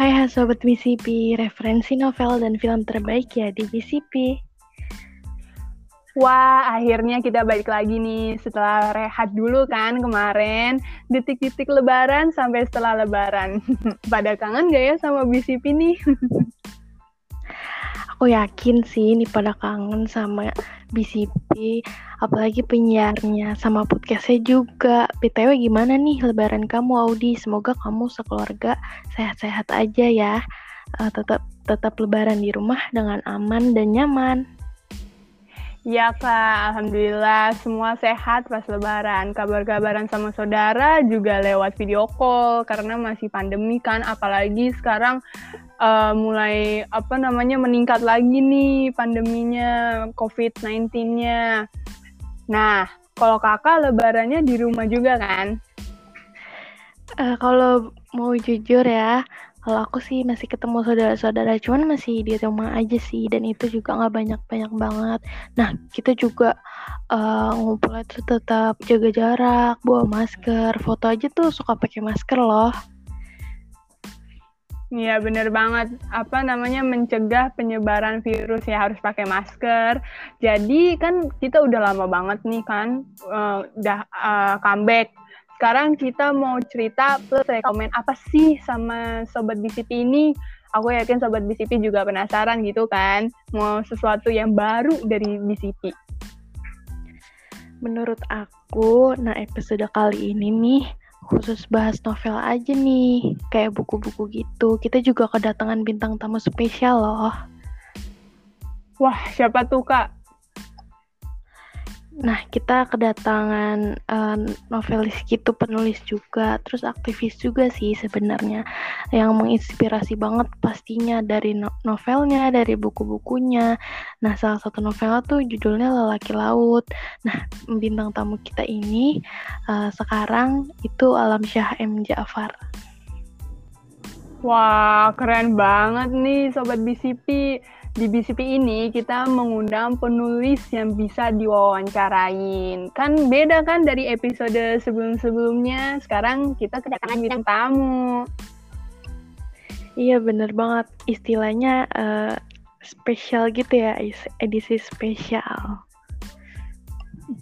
Hai Sobat BCP, referensi novel dan film terbaik ya di BCP. Wah, akhirnya kita balik lagi nih setelah rehat dulu kan kemarin. Detik-detik lebaran sampai setelah lebaran. Pada kangen gak ya sama BCP nih? Aku yakin sih ini pada kangen sama BCP, apalagi penyiarnya, sama podcastnya juga. BTW gimana nih lebaran kamu Audi? Semoga kamu sekeluarga sehat-sehat aja ya. Uh, tetap tetap lebaran di rumah dengan aman dan nyaman. Ya kak, Alhamdulillah semua sehat pas lebaran. Kabar-kabaran sama saudara juga lewat video call karena masih pandemi kan. Apalagi sekarang uh, mulai apa namanya meningkat lagi nih pandeminya COVID-19-nya. Nah, kalau kakak lebarannya di rumah juga kan? Uh, kalau mau jujur ya, kalau aku sih masih ketemu saudara-saudara, cuman masih di rumah aja sih, dan itu juga nggak banyak-banyak banget. Nah, kita juga uh, ngumpulnya tuh tetap jaga jarak, bawa masker, foto aja tuh suka pakai masker loh. Iya bener banget. Apa namanya mencegah penyebaran virus ya harus pakai masker. Jadi kan kita udah lama banget nih kan uh, udah uh, comeback. Sekarang kita mau cerita plus rekomen apa sih sama sobat BCP ini. Aku yakin sobat BCP juga penasaran gitu kan. Mau sesuatu yang baru dari BCP. Menurut aku, nah episode kali ini nih khusus bahas novel aja nih, kayak buku-buku gitu. Kita juga kedatangan bintang tamu spesial loh. Wah, siapa tuh kak? Nah, kita kedatangan uh, novelis gitu, penulis juga, terus aktivis juga sih sebenarnya, yang menginspirasi banget pastinya dari no novelnya, dari buku-bukunya. Nah, salah satu novelnya tuh judulnya Lelaki Laut. Nah, bintang tamu kita ini uh, sekarang itu Alam Syah M. Ja'far. Wah, keren banget nih Sobat BCP di BCP ini kita mengundang penulis yang bisa diwawancarain. Kan beda kan dari episode sebelum-sebelumnya. Sekarang kita kedatangan bintang tamu. Iya bener banget. Istilahnya uh, spesial gitu ya, edisi spesial.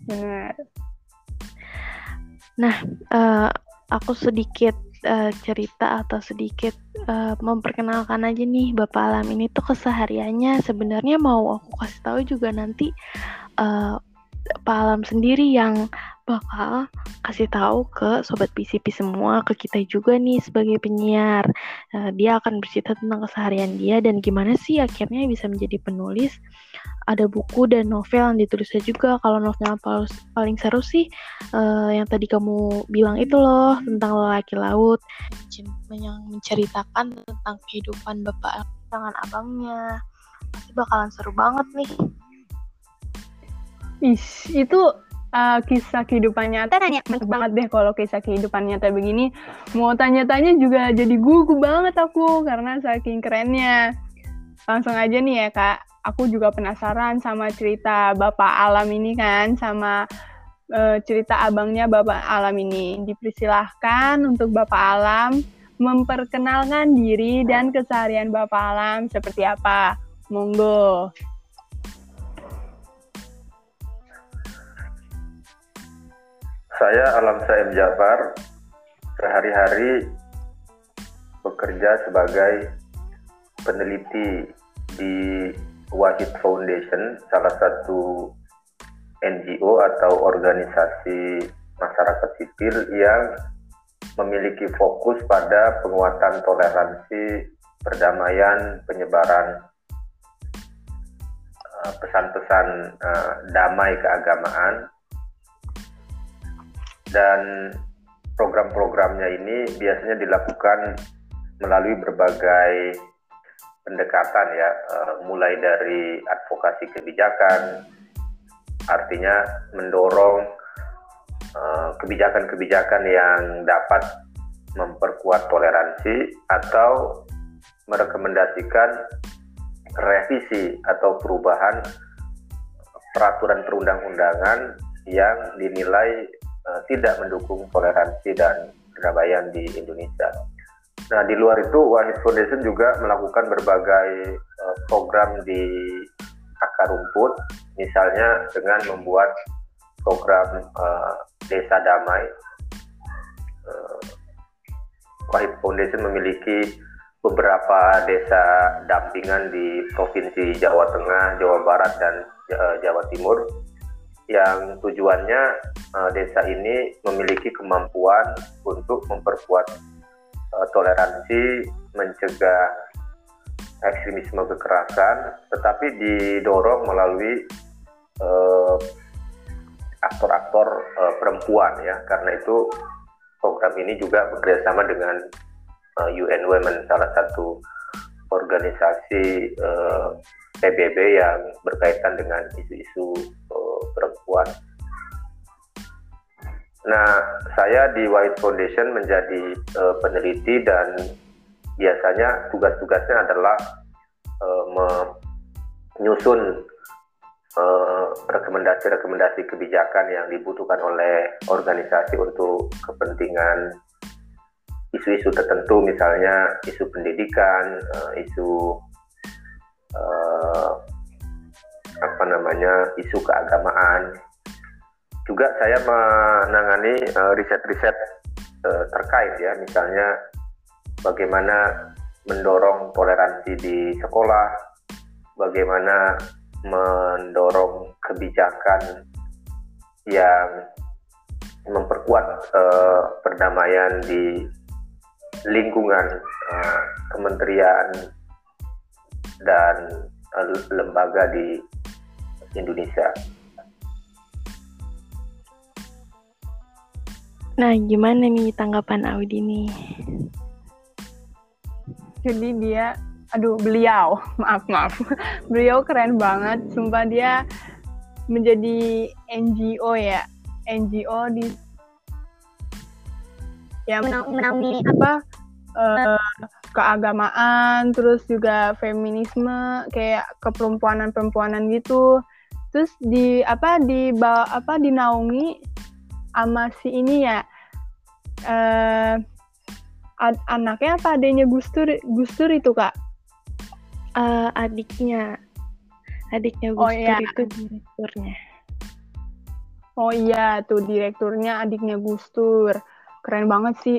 Benar. Nah, uh, aku sedikit uh, cerita atau sedikit uh, memperkenalkan aja nih Bapak Alam ini tuh kesehariannya sebenarnya mau aku kasih tahu juga nanti uh, Pak Alam sendiri yang bakal kasih tahu ke sobat PCP semua, ke kita juga nih sebagai penyiar. Uh, dia akan bercerita tentang keseharian dia dan gimana sih akhirnya bisa menjadi penulis. Ada buku dan novel yang ditulisnya juga. Kalau novel paling seru sih uh, yang tadi kamu bilang itu loh tentang lelaki laut yang menceritakan tentang kehidupan bapak dengan abangnya. Pasti bakalan seru banget nih. Ih, itu uh, kisah kehidupan nyata tanya banget deh kalau kisah kehidupan nyata begini mau tanya-tanya juga jadi gugu banget aku karena saking kerennya langsung aja nih ya kak aku juga penasaran sama cerita bapak alam ini kan sama uh, cerita abangnya bapak alam ini. Dipersilahkan untuk bapak alam memperkenalkan diri dan keseharian bapak alam seperti apa? Monggo. Saya Alam Saim Jafar, sehari-hari bekerja sebagai peneliti di Wahid Foundation, salah satu NGO atau organisasi masyarakat sipil yang memiliki fokus pada penguatan toleransi, perdamaian, penyebaran eh, pesan-pesan uh, damai keagamaan. Dan program-programnya ini biasanya dilakukan melalui berbagai pendekatan ya, uh, mulai dari advokasi kebijakan, artinya mendorong kebijakan kebijakan-kebijakan yang dapat memperkuat toleransi atau merekomendasikan revisi atau perubahan peraturan perundang-undangan yang dinilai uh, tidak mendukung toleransi dan perdamaian di Indonesia. Nah, di luar itu Wahid Foundation juga melakukan berbagai uh, program di akar rumput, misalnya dengan membuat program uh, desa damai. Uh, Wahid Foundation memiliki beberapa desa dampingan di provinsi Jawa Tengah, Jawa Barat, dan uh, Jawa Timur yang tujuannya desa ini memiliki kemampuan untuk memperkuat uh, toleransi, mencegah ekstremisme kekerasan, tetapi didorong melalui uh, aktor-aktor uh, perempuan ya, karena itu program ini juga bekerjasama dengan uh, UN Women, salah satu organisasi uh, PBB yang berkaitan dengan isu-isu uh, perempuan. Nah, saya di White Foundation menjadi uh, peneliti dan biasanya tugas-tugasnya adalah uh, menyusun rekomendasi-rekomendasi uh, kebijakan yang dibutuhkan oleh organisasi untuk kepentingan isu-isu tertentu, misalnya isu pendidikan, uh, isu uh, apa namanya, isu keagamaan, juga saya menangani uh, riset-riset uh, terkait ya, misalnya bagaimana mendorong toleransi di sekolah, bagaimana mendorong kebijakan yang memperkuat uh, perdamaian di lingkungan uh, kementerian dan uh, lembaga di Indonesia. Nah, gimana nih tanggapan Audi nih? Jadi dia, aduh beliau, maaf maaf, beliau keren banget. Sumpah dia menjadi NGO ya, NGO di ya menaungi apa uh, keagamaan, terus juga feminisme, kayak keperempuanan-perempuanan gitu. Terus di apa di apa dinaungi sama si ini ya uh, ad anaknya apa adanya Gustur Gustur itu kak? Uh, adiknya. Adiknya Gustur oh, iya. itu direkturnya. Oh iya tuh direkturnya adiknya Gustur. Keren banget sih.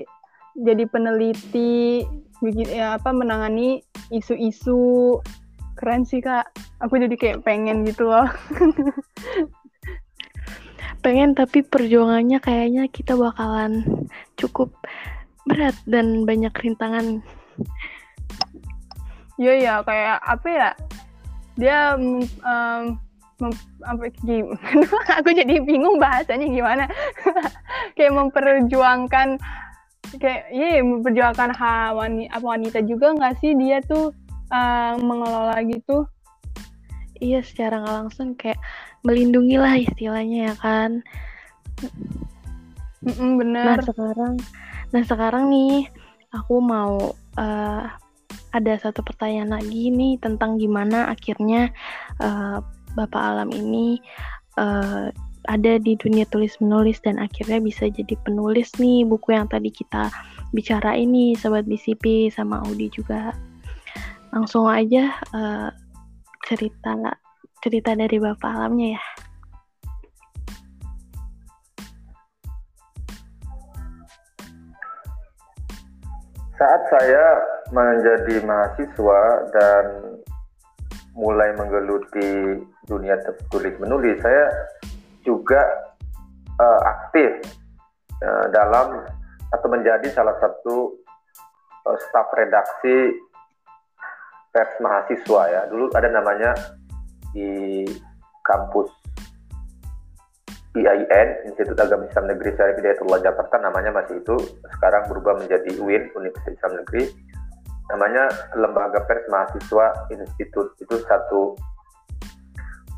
Jadi peneliti begitu ya apa menangani isu-isu. Keren sih kak. Aku jadi kayak pengen gitu loh pengen tapi perjuangannya kayaknya kita bakalan cukup berat dan banyak rintangan. Iya ya kayak apa ya dia um, apa gimana? aku jadi bingung bahasanya gimana kayak memperjuangkan kayak iya yeah, memperjuangkan hak wanita apa wanita juga nggak sih dia tuh uh, mengelola gitu iya secara nggak langsung kayak melindungi lah istilahnya ya kan. Mm -mm, bener. Nah sekarang nah sekarang nih aku mau uh, ada satu pertanyaan lagi nih tentang gimana akhirnya uh, bapak alam ini uh, ada di dunia tulis menulis dan akhirnya bisa jadi penulis nih buku yang tadi kita bicara ini sobat BCP sama Audi juga. Langsung aja uh, cerita cerita dari Bapak Alamnya ya. Saat saya menjadi mahasiswa dan mulai menggeluti dunia tulis menulis, saya juga uh, aktif uh, dalam atau menjadi salah satu uh, staf redaksi pers mahasiswa ya. Dulu ada namanya di kampus IAIN, Institut Agama Islam Negeri Syarif Hidayatullah Jakarta namanya masih itu, sekarang berubah menjadi UIN, Universitas Islam Negeri. Namanya Lembaga Pers Mahasiswa Institut, itu satu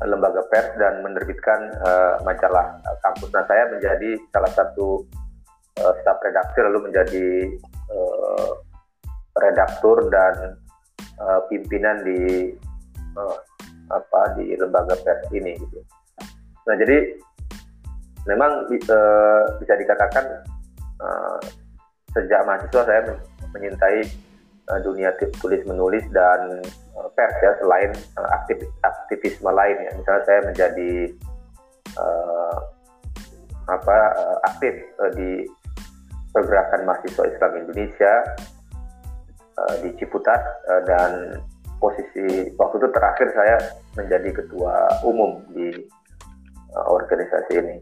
lembaga pers dan menerbitkan uh, majalah uh, kampus. Nah, saya menjadi salah satu uh, staf redaksi lalu menjadi uh, redaktur dan uh, pimpinan di uh, apa di lembaga pers ini gitu. Nah jadi memang uh, bisa dikatakan uh, sejak mahasiswa saya menyintai uh, dunia tulis menulis dan uh, pers ya selain uh, aktif, aktivisme lain ya misalnya saya menjadi uh, apa uh, aktif uh, di pergerakan mahasiswa Islam Indonesia di Ciputat dan posisi waktu itu terakhir saya menjadi ketua umum di uh, organisasi ini.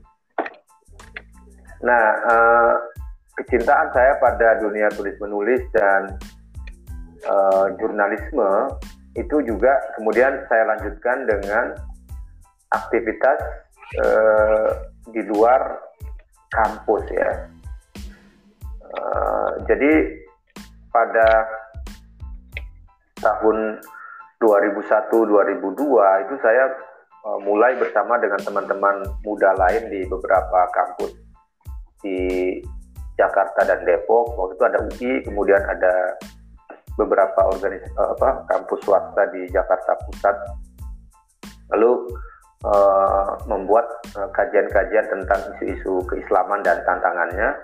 Nah, uh, kecintaan saya pada dunia tulis menulis dan uh, jurnalisme itu juga kemudian saya lanjutkan dengan aktivitas uh, di luar kampus ya. Uh, jadi pada tahun 2001-2002 itu saya uh, mulai bersama dengan teman-teman muda lain di beberapa kampus di Jakarta dan Depok. Waktu itu ada UI, kemudian ada beberapa organisasi uh, apa kampus swasta di Jakarta Pusat. Lalu uh, membuat kajian-kajian uh, tentang isu-isu keislaman dan tantangannya.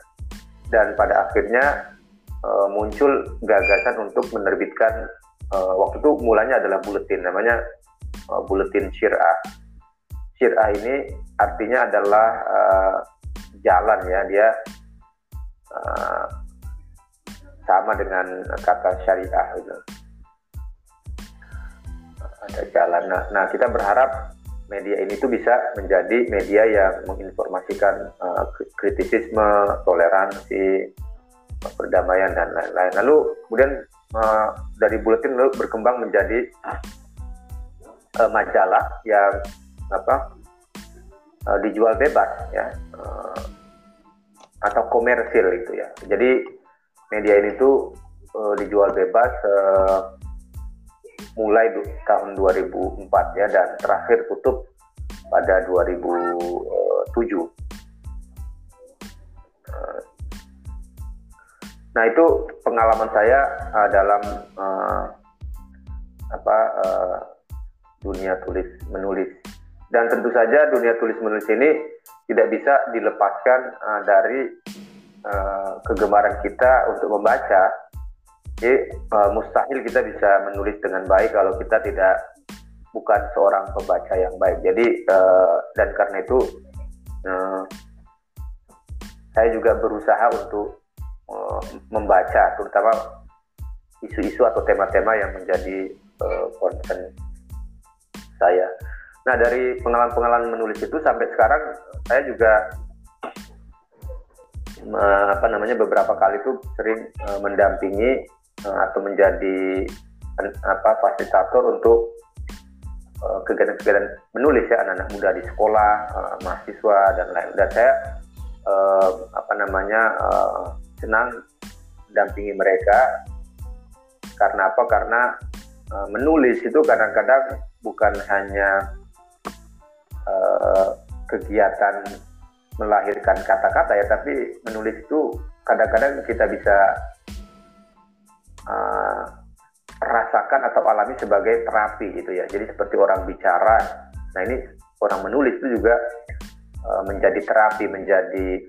Dan pada akhirnya uh, muncul gagasan untuk menerbitkan uh, waktu itu mulanya adalah buletin namanya uh, buletin Syirah. Syirah ini artinya adalah uh, jalan ya dia uh, sama dengan kata syariah gitu. Ada jalan. Nah, nah kita berharap media ini tuh bisa menjadi media yang menginformasikan uh, kritisisme, toleransi, perdamaian dan lain-lain. Lalu kemudian uh, dari buletin lalu berkembang menjadi uh, majalah yang apa uh, dijual bebas ya uh, atau komersil itu ya. Jadi media ini tuh uh, dijual bebas uh, mulai tahun 2004 ya dan terakhir tutup pada 2007. Nah itu pengalaman saya uh, dalam uh, apa uh, dunia tulis menulis dan tentu saja dunia tulis menulis ini tidak bisa dilepaskan uh, dari uh, kegemaran kita untuk membaca. Jadi uh, mustahil kita bisa menulis dengan baik kalau kita tidak bukan seorang pembaca yang baik. Jadi uh, dan karena itu uh, saya juga berusaha untuk uh, membaca terutama isu-isu atau tema-tema yang menjadi uh, saya. Nah dari pengalaman-pengalaman menulis itu sampai sekarang saya juga apa namanya beberapa kali itu sering uh, mendampingi atau menjadi apa fasilitator untuk kegiatan-kegiatan menulis ya anak-anak muda di sekolah, mahasiswa dan lain. Dan saya apa namanya senang dampingi mereka. Karena apa? Karena uh, menulis itu kadang-kadang bukan hanya uh, kegiatan melahirkan kata-kata ya tapi menulis itu kadang-kadang kita bisa uh, rasakan atau alami sebagai terapi gitu ya. Jadi seperti orang bicara. Nah ini orang menulis itu juga uh, menjadi terapi menjadi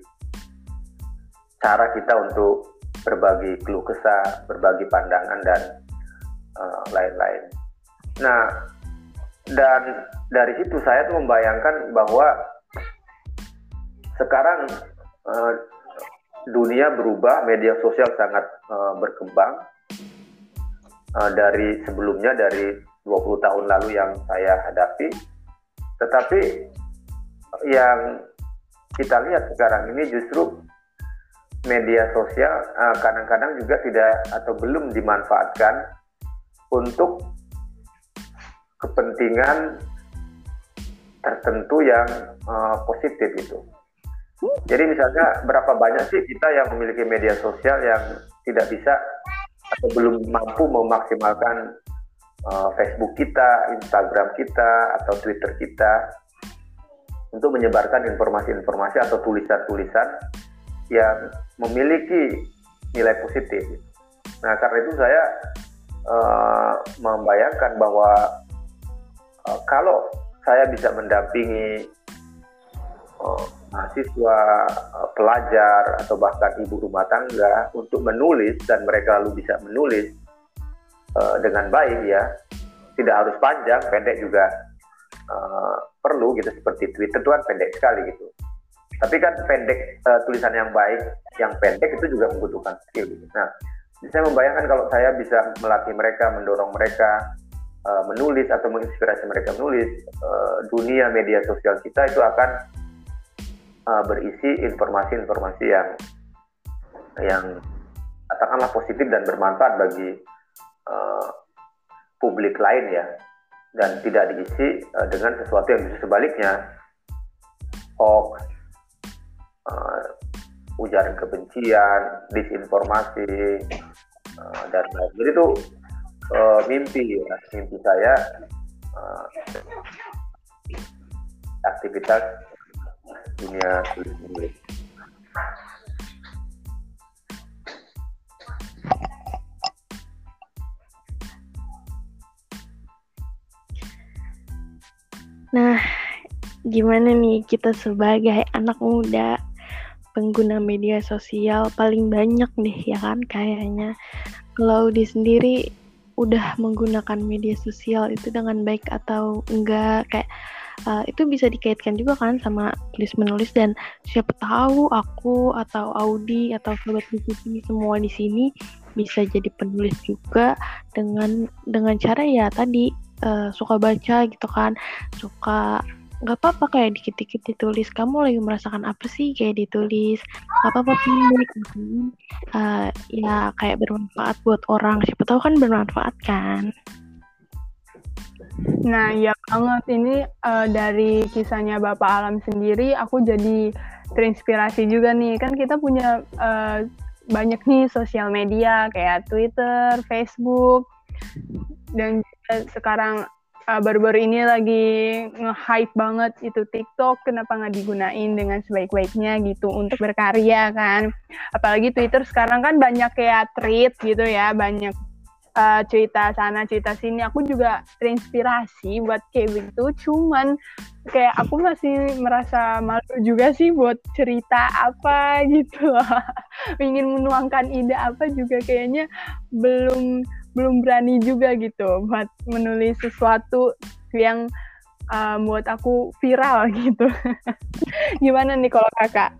cara kita untuk berbagi keluh kesah, berbagi pandangan dan uh, lain-lain. nah, dan dari situ saya tuh membayangkan bahwa sekarang uh, dunia berubah, media sosial sangat uh, berkembang uh, dari sebelumnya dari 20 tahun lalu yang saya hadapi. Tetapi yang kita lihat sekarang ini justru media sosial eh, kadang-kadang uh, juga tidak atau belum dimanfaatkan untuk kepentingan tertentu yang uh, positif itu. Jadi misalnya berapa banyak sih kita yang memiliki media sosial yang tidak bisa atau belum mampu memaksimalkan uh, Facebook kita, Instagram kita, atau Twitter kita untuk menyebarkan informasi-informasi atau tulisan-tulisan yang memiliki nilai positif. Nah, karena itu saya uh, membayangkan bahwa uh, kalau saya bisa mendampingi uh, mahasiswa, uh, pelajar atau bahkan ibu rumah tangga untuk menulis dan mereka lalu bisa menulis uh, dengan baik ya tidak harus panjang pendek juga uh, perlu gitu seperti Twitter itu kan pendek sekali gitu tapi kan pendek uh, tulisan yang baik yang pendek itu juga membutuhkan skill. Nah saya membayangkan kalau saya bisa melatih mereka mendorong mereka uh, menulis atau menginspirasi mereka menulis uh, dunia media sosial kita itu akan uh, berisi informasi-informasi yang yang katakanlah positif dan bermanfaat bagi uh, publik lain ya. Dan tidak diisi dengan sesuatu yang bisa sebaliknya. Hoax ujaran kebencian disinformasi uh, dan lain jadi itu uh, mimpi ya mimpi saya uh, aktivitas dunia tulis Nah, gimana nih kita sebagai anak muda pengguna media sosial paling banyak deh ya kan kayaknya. Kalau di sendiri udah menggunakan media sosial itu dengan baik atau enggak kayak uh, itu bisa dikaitkan juga kan sama tulis menulis dan siapa tahu aku atau Audi atau sobat BCP semua di sini bisa jadi penulis juga dengan dengan cara ya tadi uh, suka baca gitu kan suka nggak apa-apa kayak dikit-dikit ditulis kamu lagi merasakan apa sih kayak ditulis nggak apa-apa gitu. uh, ya kayak bermanfaat buat orang siapa tahu kan bermanfaat kan Nah, ya banget ini uh, dari kisahnya Bapak Alam sendiri, aku jadi terinspirasi juga nih. Kan kita punya uh, banyak nih sosial media kayak Twitter, Facebook, dan sekarang uh, baru-baru ini lagi nge-hype banget itu TikTok, kenapa nggak digunain dengan sebaik-baiknya gitu untuk berkarya kan. Apalagi Twitter sekarang kan banyak kayak tweet gitu ya, banyak uh, cerita sana cerita sini aku juga terinspirasi buat kayak gitu cuman kayak aku masih merasa malu juga sih buat cerita apa gitu ingin menuangkan ide apa juga kayaknya belum belum berani juga gitu buat menulis sesuatu yang uh, buat aku viral gitu. Gimana nih kalau kakak?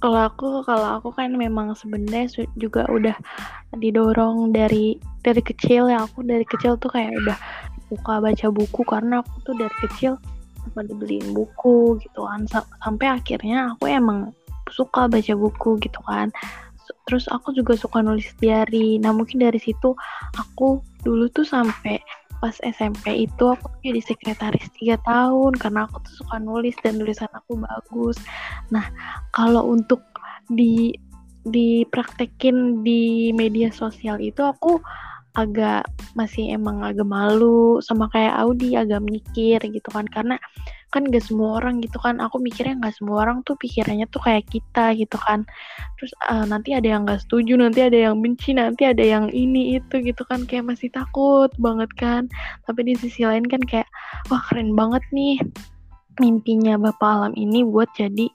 Kalau aku kalau aku kan memang sebenarnya juga udah didorong dari dari kecil ya. Aku dari kecil tuh kayak udah suka baca buku karena aku tuh dari kecil suka dibeliin buku gitu kan. Sampai akhirnya aku emang suka baca buku gitu kan terus aku juga suka nulis diary nah mungkin dari situ aku dulu tuh sampai pas SMP itu aku jadi sekretaris tiga tahun karena aku tuh suka nulis dan tulisan aku bagus. Nah kalau untuk di dipraktekin di media sosial itu aku agak masih emang agak malu sama kayak Audi agak mikir gitu kan. Karena kan gak semua orang gitu kan. Aku mikirnya gak semua orang tuh pikirannya tuh kayak kita gitu kan. Terus uh, nanti ada yang gak setuju nanti ada yang benci nanti ada yang ini itu gitu kan. Kayak masih takut banget kan. Tapi di sisi lain kan kayak wah keren banget nih mimpinya Bapak Alam ini buat jadi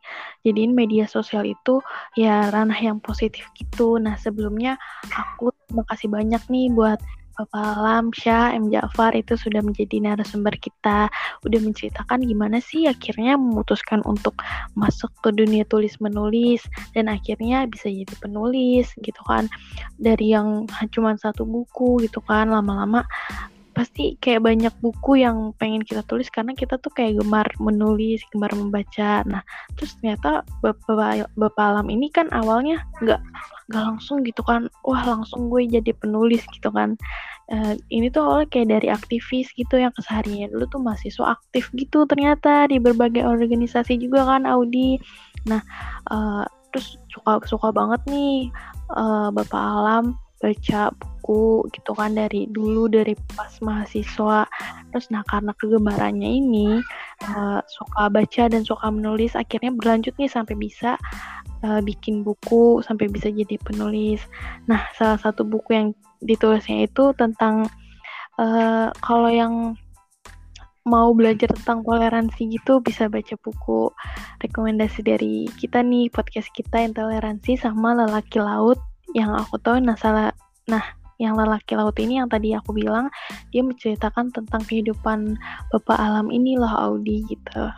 jadiin media sosial itu ya ranah yang positif gitu. Nah sebelumnya aku terima kasih banyak nih buat Bapak Alam, Syah, M. Ja'far itu sudah menjadi narasumber kita, udah menceritakan gimana sih akhirnya memutuskan untuk masuk ke dunia tulis menulis dan akhirnya bisa jadi penulis gitu kan dari yang cuma satu buku gitu kan lama-lama pasti kayak banyak buku yang pengen kita tulis karena kita tuh kayak gemar menulis, gemar membaca. Nah, terus ternyata Bapak, Bapak Alam ini kan awalnya nggak nggak langsung gitu kan, wah langsung gue jadi penulis gitu kan. Uh, ini tuh awalnya kayak dari aktivis gitu yang kesehariannya dulu tuh mahasiswa aktif gitu ternyata di berbagai organisasi juga kan Audi. Nah, uh, terus suka suka banget nih uh, Bapak Alam baca gitu kan dari dulu dari pas mahasiswa. Terus nah karena kegemarannya ini uh, suka baca dan suka menulis akhirnya berlanjut nih sampai bisa uh, bikin buku sampai bisa jadi penulis. Nah salah satu buku yang ditulisnya itu tentang uh, kalau yang mau belajar tentang toleransi gitu bisa baca buku. Rekomendasi dari kita nih podcast kita intoleransi sama lelaki laut yang aku tahu nah salah nah yang lelaki laut ini yang tadi aku bilang dia menceritakan tentang kehidupan bapak alam ini loh Audi gitu.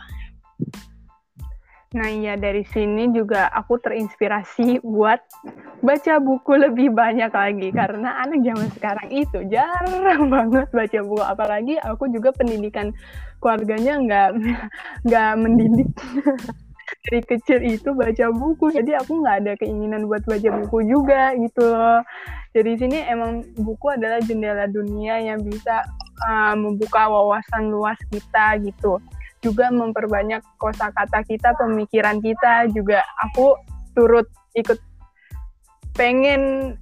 Nah iya dari sini juga aku terinspirasi buat baca buku lebih banyak lagi. Karena anak zaman sekarang itu jarang banget baca buku. Apalagi aku juga pendidikan keluarganya nggak nggak mendidik. Dari kecil itu baca buku. Jadi aku nggak ada keinginan buat baca buku juga gitu loh dari sini emang buku adalah jendela dunia yang bisa uh, membuka wawasan luas kita gitu. Juga memperbanyak kosakata kita, pemikiran kita. Juga aku turut ikut pengen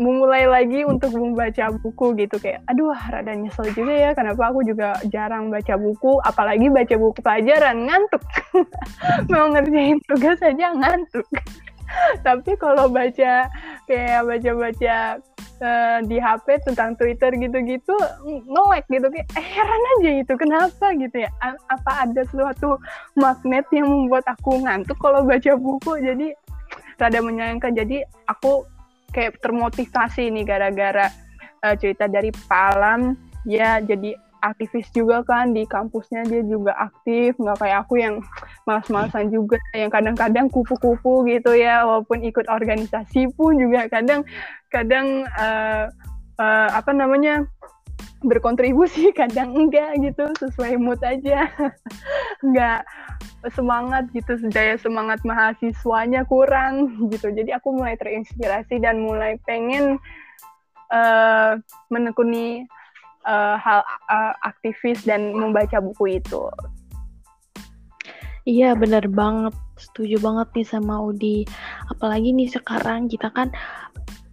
memulai lagi untuk membaca buku gitu. Kayak aduh rada nyesel juga ya kenapa aku juga jarang baca buku apalagi baca buku pelajaran ngantuk. Mau ngerjain tugas aja ngantuk tapi kalau baca kayak baca-baca uh, di HP tentang Twitter gitu-gitu nge-like gitu kayak eh, heran aja gitu kenapa? gitu ya. A apa ada suatu magnet yang membuat aku ngantuk kalau baca buku? Jadi rada menyayangkan. Jadi aku kayak termotivasi nih gara-gara uh, cerita dari Palam. Ya jadi aktivis juga kan di kampusnya dia juga aktif nggak kayak aku yang malas-malasan juga yang kadang-kadang kupu-kupu gitu ya walaupun ikut organisasi pun juga kadang kadang uh, uh, apa namanya berkontribusi kadang enggak gitu sesuai mood aja. Enggak semangat gitu daya semangat mahasiswanya kurang gitu. Jadi aku mulai terinspirasi dan mulai pengen uh, menekuni uh, hal uh, aktivis dan membaca buku itu. Iya bener banget, setuju banget nih sama Udi. Apalagi nih sekarang kita kan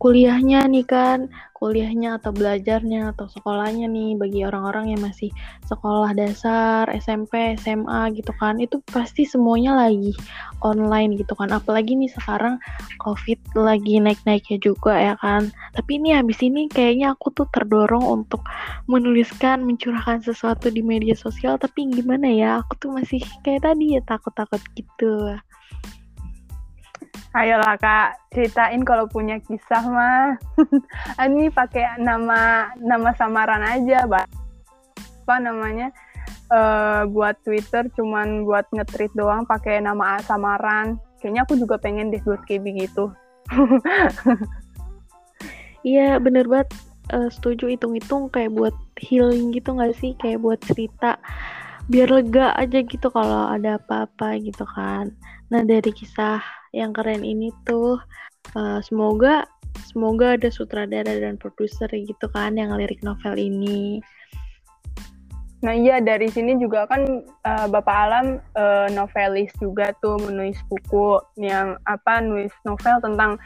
kuliahnya nih kan, kuliahnya atau belajarnya atau sekolahnya nih bagi orang-orang yang masih sekolah dasar, SMP, SMA gitu kan, itu pasti semuanya lagi online gitu kan. Apalagi nih sekarang COVID lagi naik-naiknya juga ya kan. Tapi ini habis ini kayaknya aku tuh terdorong untuk menuliskan, mencurahkan sesuatu di media sosial, tapi gimana ya, aku tuh masih kayak tadi ya takut-takut gitu. Ayolah kak, ceritain kalau punya kisah mah. Ini pakai nama nama samaran aja, Mbak. Apa namanya? Uh, buat Twitter cuman buat nge-tweet doang pakai nama samaran. Kayaknya aku juga pengen deh buat kayak begitu. Iya, bener banget. Uh, setuju hitung-hitung kayak buat healing gitu gak sih? Kayak buat cerita biar lega aja gitu kalau ada apa-apa gitu kan. Nah dari kisah yang keren ini tuh uh, semoga semoga ada sutradara dan produser gitu kan yang lirik novel ini. Nah iya dari sini juga kan uh, Bapak Alam uh, novelis juga tuh menulis buku yang apa nulis novel tentang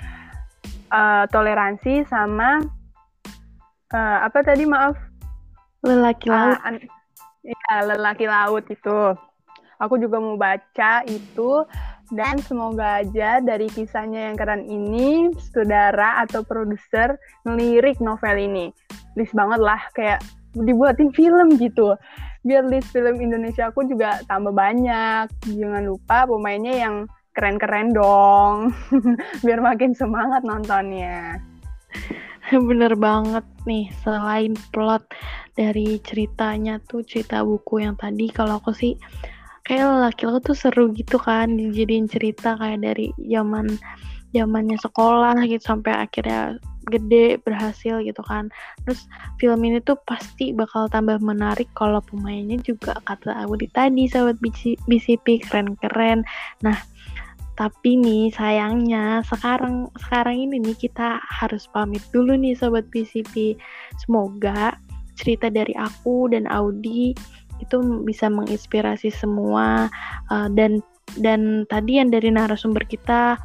uh, toleransi sama uh, apa tadi maaf lelaki laut. Uh, ya lelaki laut itu. Aku juga mau baca itu dan semoga aja dari kisahnya yang keren ini, saudara atau produser ngelirik novel ini. List banget lah, kayak dibuatin film gitu. Biar list film Indonesia aku juga tambah banyak. Jangan lupa pemainnya yang keren-keren dong. Biar makin semangat nontonnya. Bener banget nih, selain plot dari ceritanya tuh, cerita buku yang tadi, kalau aku sih kayak laki lo tuh seru gitu kan dijadiin cerita kayak dari zaman zamannya sekolah gitu sampai akhirnya gede berhasil gitu kan. Terus film ini tuh pasti bakal tambah menarik kalau pemainnya juga kata Audi tadi sahabat BCP keren-keren. Nah tapi nih sayangnya sekarang sekarang ini nih kita harus pamit dulu nih sobat BCP semoga cerita dari aku dan Audi itu bisa menginspirasi semua uh, dan dan tadi yang dari narasumber kita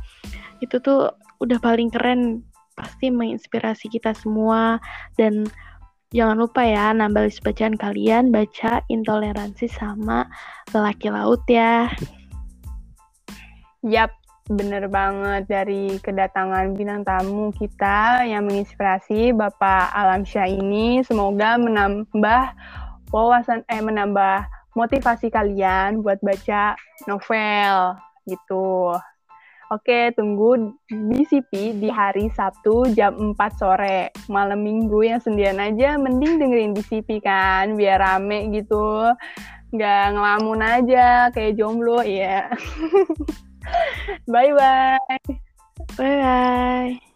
itu tuh udah paling keren pasti menginspirasi kita semua dan jangan lupa ya nambah list bacaan kalian baca intoleransi sama lelaki laut ya. Yap, bener banget dari kedatangan bintang tamu kita yang menginspirasi Bapak Alam Syah ini semoga menambah wawasan eh menambah motivasi kalian buat baca novel gitu. Oke, tunggu BCP di hari Sabtu jam 4 sore. Malam minggu yang sendirian aja, mending dengerin BCP kan, biar rame gitu. Nggak ngelamun aja, kayak jomblo, ya. Bye-bye. Bye-bye.